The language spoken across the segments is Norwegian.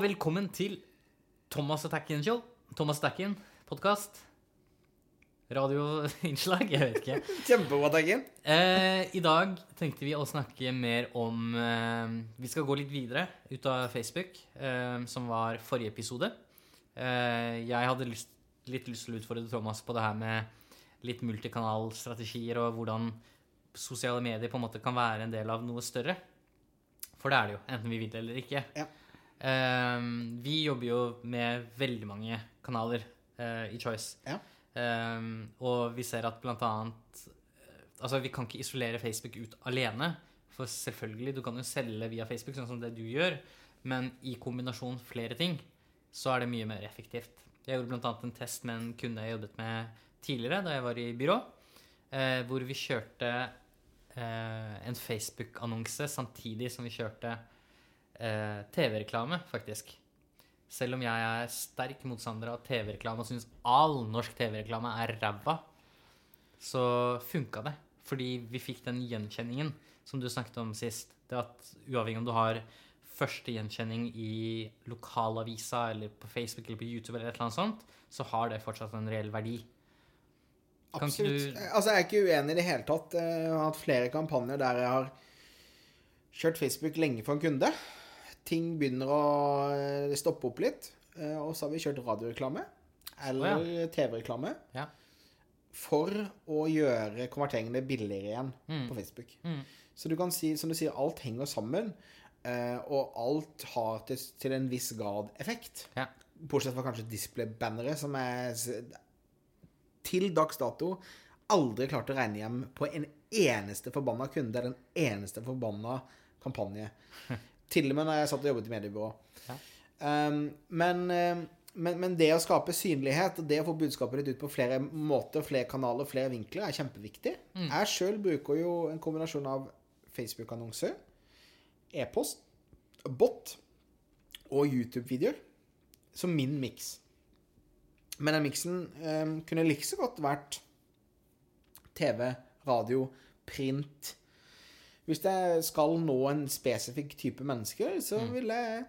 velkommen til Thomas Attackin Show. Thomas Attackin podkast. Radioinnslag, jeg vet ikke. Kjempegod. Eh, I dag tenkte vi å snakke mer om eh, Vi skal gå litt videre ut av Facebook, eh, som var forrige episode. Eh, jeg hadde lyst, litt lyst til å utfordre Thomas på det her med litt multikanalstrategier og hvordan sosiale medier på en måte kan være en del av noe større. For det er det jo, enten vi vil eller ikke. Ja. Eh, vi jobber jo med veldig mange kanaler uh, i Choice. Ja. Um, og vi ser at blant annet eh, Altså, vi kan ikke isolere Facebook ut alene. For selvfølgelig, du kan jo selge via Facebook, sånn som det du gjør. Men i kombinasjon flere ting, så er det mye mer effektivt. Jeg gjorde annet en test med en kunde jeg jobbet med tidligere, da jeg var i byrå. Uh, hvor vi kjørte uh, en Facebook-annonse samtidig som vi kjørte eh, TV-reklame, faktisk. Selv om jeg er sterk motstander av TV-reklame og syns all norsk TV-reklame er ræva, så funka det. Fordi vi fikk den gjenkjenningen som du snakket om sist. Det at uavhengig om du har første gjenkjenning i lokalavisa eller på Facebook eller på YouTube, eller et eller annet sånt, så har det fortsatt en reell verdi. Kan Absolutt. du- Altså, jeg er ikke uenig i det hele tatt. Jeg har hatt flere kampanjer der jeg har kjørt Facebook lenge for en kunde. Ting begynner å eh, stoppe opp litt. eh, Og så har vi kjørt radioreklame eller TV-reklame Ja. for å gjøre konverteringene billigere igjen Mm. på Facebook. Mm. Så du kan si, som du sier, alt henger sammen. eh, Og alt har til, til en viss grad effekt. Ja. Bortsett fra kanskje display-bannere, som er til dags dato aldri klart å regne hjem på en eneste forbanna kunde den eneste forbanna kampanje. Til og med når jeg satt og jobbet i mediebyrå. Ja. Um, men, um, men, men det å skape synlighet og det å få budskapet ditt ut på flere måter, flere kanaler, flere vinkler, er kjempeviktig. Jeg sjøl bruker jo en kombinasjon av Facebook-annonser, e-post, bot og YouTube-videoer som min miks. Men den miksen um, kunne like så godt vært TV, radio, print. Hvis jeg skal nå en spesifikk type mennesker, så vil jeg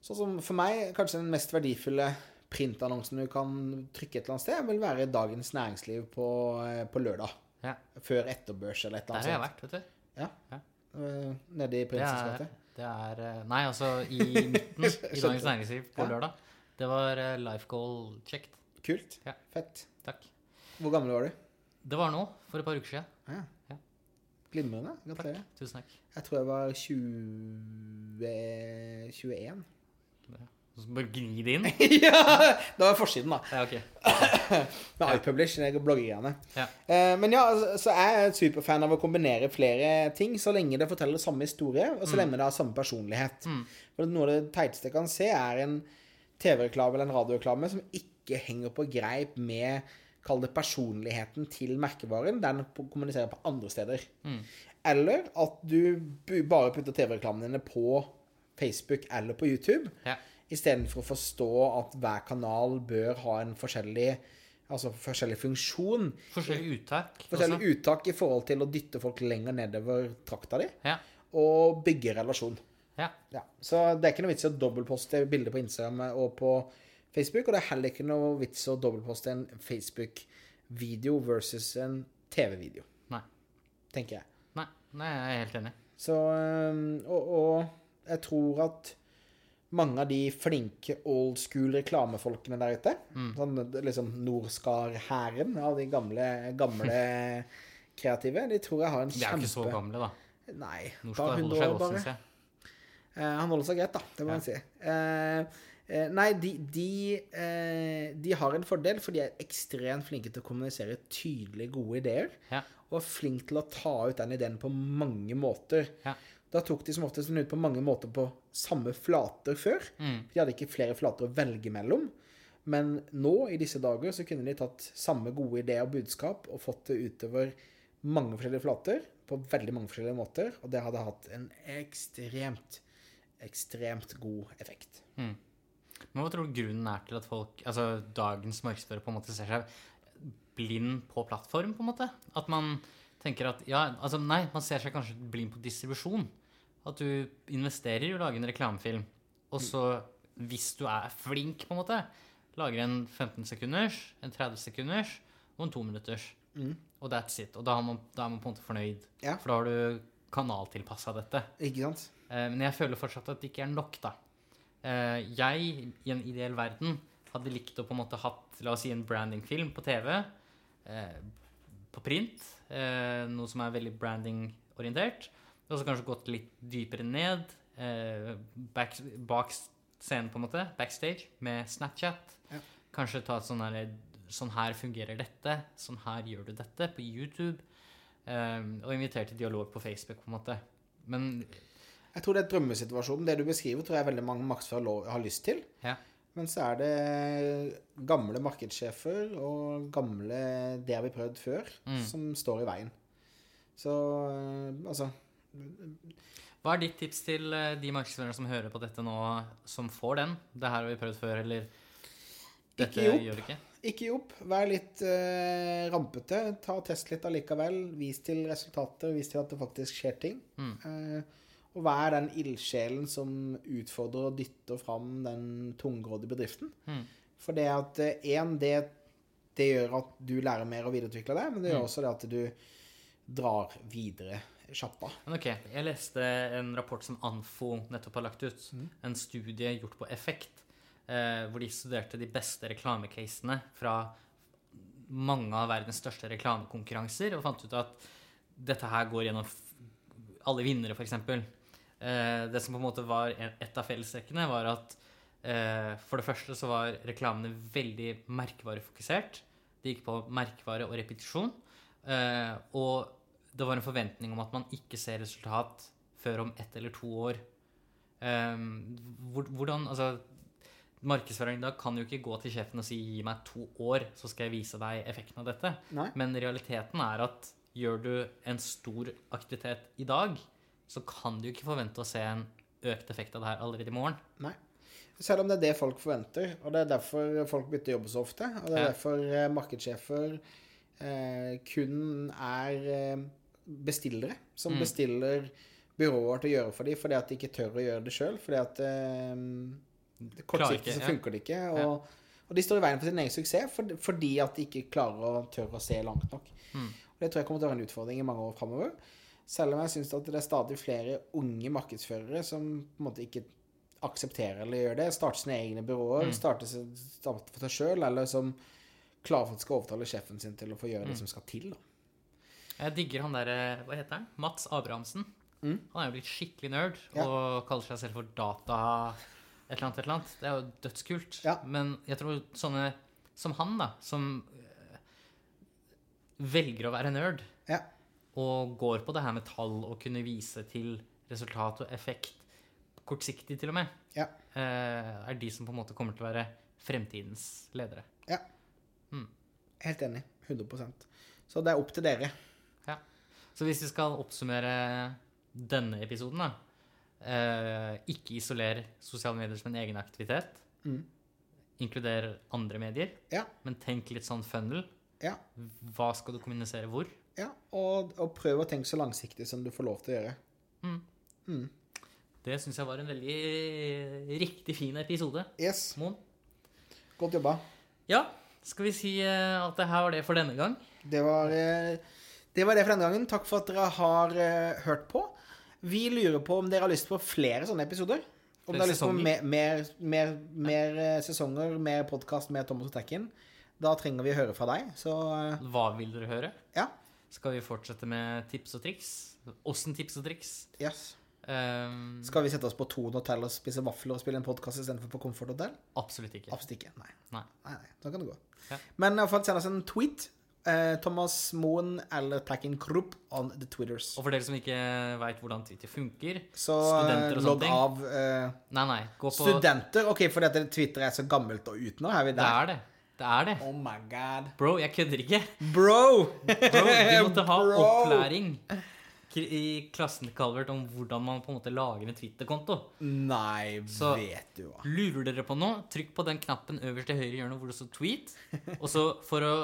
Sånn som for meg, kanskje den mest verdifulle printannonsen du kan trykke et eller annet sted, vil være Dagens Næringsliv på, eh, på lørdag. Ja. Før etterbørs eller et eller annet. Der har jeg vært, vet du. Ja. Ja. Eh, Nede i Prinsens gate. det er eh, Nei, altså i midten i Dagens Næringsliv på Ja. lørdag. Det var life goal checked. Kult. Ja. Fett. Takk. Hvor gammel var du? Det var nå, for et par uker siden. Ja. Ja. Glimrende. Gratulerer. Tusen takk. Jeg tror jeg var 20... 21. Så Bare gni det inn. ja! Det var forsiden, da. Ja, ok. Med iPublish, det bloggegreiene. Ja. Eh, men ja, altså, så er jeg et superfan av å kombinere flere ting, så lenge det forteller samme historie, og så lenge det har samme personlighet. Mm. For noe av det teiteste jeg kan se, er en TV-reklame eller en radioreklame som ikke henger på greip med Kall det personligheten til merkevaren, den kommuniserer på andre steder. Mm. Eller at du bare putter TV-reklamene dine på Facebook eller på YouTube. Ja. Istedenfor å forstå at hver kanal bør ha en forskjellig Altså forskjellig funksjon. Forskjellig uttak. Forskjellig også. uttak i forhold til å dytte folk lenger nedover trakta di, Ja. og bygge relasjon. ja. Ja. Så det er ikke noe vits i å dobbeltposte bilder på Instagram og på Facebook, og det er heller ikke noe vits å dobbeltposte en Facebook-video versus en TV-video, Nei. tenker jeg. Nei. Nei, jeg er helt enig. Så og, og jeg tror at mange av de flinke old school reklamefolkene der ute, Mm. sånn liksom Norskar-hæren av de gamle, gamle kreative, de tror jeg har en kjempe De er jo ikke så gamle, da. Nei, Norskar holder seg godt, syns jeg. Eh, han holder seg greit, da. Det må Ja. man si. Eh, nei, de, de, eh, de har en fordel, for de er ekstremt flinke til å kommunisere tydelige, gode ideer. Ja. Og er flinke til å ta ut den ideen på mange måter. Ja. Da tok de som oftest den ut på mange måter på samme flater før. Mm. De hadde ikke flere flater å velge mellom. Men nå, i disse dager, så kunne de tatt samme gode idé og budskap og fått det utover mange forskjellige flater på veldig mange forskjellige måter, og det hadde hatt en ekstremt, ekstremt god effekt. Mm. Men hva tror du grunnen er til at folk, altså dagens markedsfører, på en måte ser seg blind på plattform, på en måte? At man tenker at Ja, altså nei, man ser seg kanskje blind på distribusjon. At du investerer i å lage en reklamefilm, og så hvis du er flink, på en måte, lager en 15 sekunders, en 30 sekunders og en 2 minutters. Mm. Og that's it. Og da er man, da er man på en måte fornøyd. Ja. For da har du kanaltilpassa dette. Ikke sant? Eh, Men jeg føler fortsatt at det ikke er nok, da. Eh, Jeg, i en ideell verden, hadde likt å på en måte hatt, la oss si, en brandingfilm på TV. eh, På print. eh, Noe som er veldig brandingorientert. Og så kanskje gått litt dypere ned. Back, bak scenen, på en måte. Backstage. Med Snapchat. Ja. Kanskje ta et sånn her Sånn her fungerer dette. Sånn her gjør du dette. På YouTube. eh, Og invitert til dialog på Facebook, på en måte. Men Jeg tror det er drømmesituasjonen. Det du beskriver, tror jeg veldig mange markedsførere har lyst til. Ja. Men så er det gamle markedssjefer og gamle 'det har vi prøvd før' Mm. som står i veien. Så øh, altså Hva er ditt tips til eh, de markedsførerne som hører på dette nå, som får den? Det her har vi prøvd før, eller dette Ikke gjør det ikke? Ikke gi opp. Vær litt øh, rampete. Ta og Test litt allikevel. Vis til resultater. Vis til at det faktisk skjer ting. Mm. Eh, og vær den ildsjelen som utfordrer og dytter fram den tungrådige bedriften. Mm. For det at én, det, det gjør at du lærer mer og videreutvikler det, men det gjør Mm. også det at du drar videre sjappa. Men ok, jeg leste en rapport som Anfo nettopp har lagt ut. Mm. En studie gjort på Effekt, eh, hvor de studerte de beste reklamecasene fra mange av verdens største reklamekonkurranser, og fant ut at dette her går gjennom alle vinnere, f.eks. Eh, det som på en måte var et av fellestrekkene, var at eh, for det første så var reklamene veldig merkevarefokusert. Det gikk på merkevare og repetisjon. Eh, og det var en forventning om at man ikke ser resultat før om ett eller to år. Um, hvordan Altså, markedsføring da kan jo ikke gå til sjefen og si 'gi meg to år, så skal jeg vise deg effekten av dette'. Nei? Men realiteten er at gjør du en stor aktivitet i dag, så kan du ikke forvente å se en økt effekt av det her allerede i morgen. Nei. Selv om det er det folk forventer, og det er derfor folk bytter jobb så ofte, og det er Ja. derfor eh, markedssjefer eh, kun er eh, bestillere, som Mm. bestiller byråer til å gjøre for dem, fordi at de ikke tør å gjøre det sjøl, fordi at eh, kortsiktig så ja. funker det ikke, og, og de står i veien for sin egen suksess for, fordi at de ikke klarer å tørre å se langt nok. Mm. Og det tror jeg kommer til å være en utfordring i mange år framover. Selv om jeg syns at det er stadig flere unge markedsførere som på en måte ikke aksepterer eller gjør det. Starter sine egne byråer, Mm. starter, for seg sjøl, eller som klarer for at skal overtale sjefen sin til å få gjøre Mm. det som skal til. Da. Jeg digger han derre Hva heter han? Mats Abrahamsen. Mm. Han er jo blitt skikkelig nerd Ja. og kaller seg selv for data et eller annet, et eller annet. Det er jo dødskult. Ja. Men jeg tror sånne som han, da, som eh, velger å være nerd, Ja. Og går på det her med tall og kunne vise til resultat og effekt, kortsiktig til og med, Ja. eh, er de som på en måte kommer til å være fremtidens ledere. Ja, Helt enig. 100% Så det er opp til dere. Så hvis vi skal oppsummere denne episoden, da eh, Ikke isoler sosiale medier som en egen aktivitet. Mm. Inkluder andre medier. Ja. Men tenk litt sånn funnel. Ja. Hva skal du kommunisere hvor? Ja, og, og prøv å tenke så langsiktig som du får lov til å gjøre. Mm. Mm. Det syns jeg var en veldig riktig fin episode. Yes. Mon. Godt jobba. Ja, skal vi si eh, at det her var det for denne gang? Det var, eh, det var det for denne gangen. Takk for at dere har eh, hørt på. Vi lurer på om dere har lyst på flere sånne episoder. Om dere har lyst på mer, mer, mer, mer eh, sesonger, mer podkast, mer Thomas og Tekken. Da trenger vi høre fra deg. Så eh, Hva vil dere høre? ja. Skal vi fortsette med tips og triks? Åssen tips og triks? Yes. Um, Skal vi sette oss på Thon hotell og spise vafler og spille en podkast istedenfor på Comfort hotell? absolutt ikke. Absolutt ikke. Nei. Nei. Nei, nei. Da kan det gå. Ja. Men iallfall send oss en tweet. Eh, Thomas Moen eller Packing Krupp on the Twitters. Og for dere som ikke veit hvordan Twitter funker Så studenter eh, og sånne logg ting. av eh, Nei, nei. Gå på Studenter? OK, fordi at Twitter er så gammelt og ut nå? Er vi Det er det. Det er det. Oh my god. Bro, jeg kødder ikke. Bro! Bro, vi måtte ha Bro. opplæring i klassen Calvert om hvordan man på en måte lager en Twitter-konto. Nei, Så- vet du hva. Lurer dere på noe, trykk på den knappen øverst til høyre hjørne hvor det står 'tweet'. Og så for å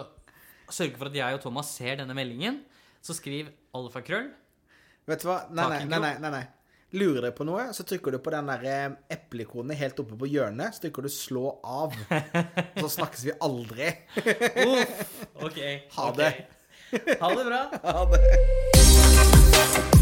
sørge for at jeg og Thomas ser denne meldingen, så skriv alfakrøll. Vet du hva? Nei, nei. nei, nei, nei. Lurer deg på noe, så trykker du på den der eh, epleikonet helt oppe på hjørnet. Så trykker du 'slå av'. Så snakkes vi aldri. Uff. OK. Ha det. Ha det bra. Ha det.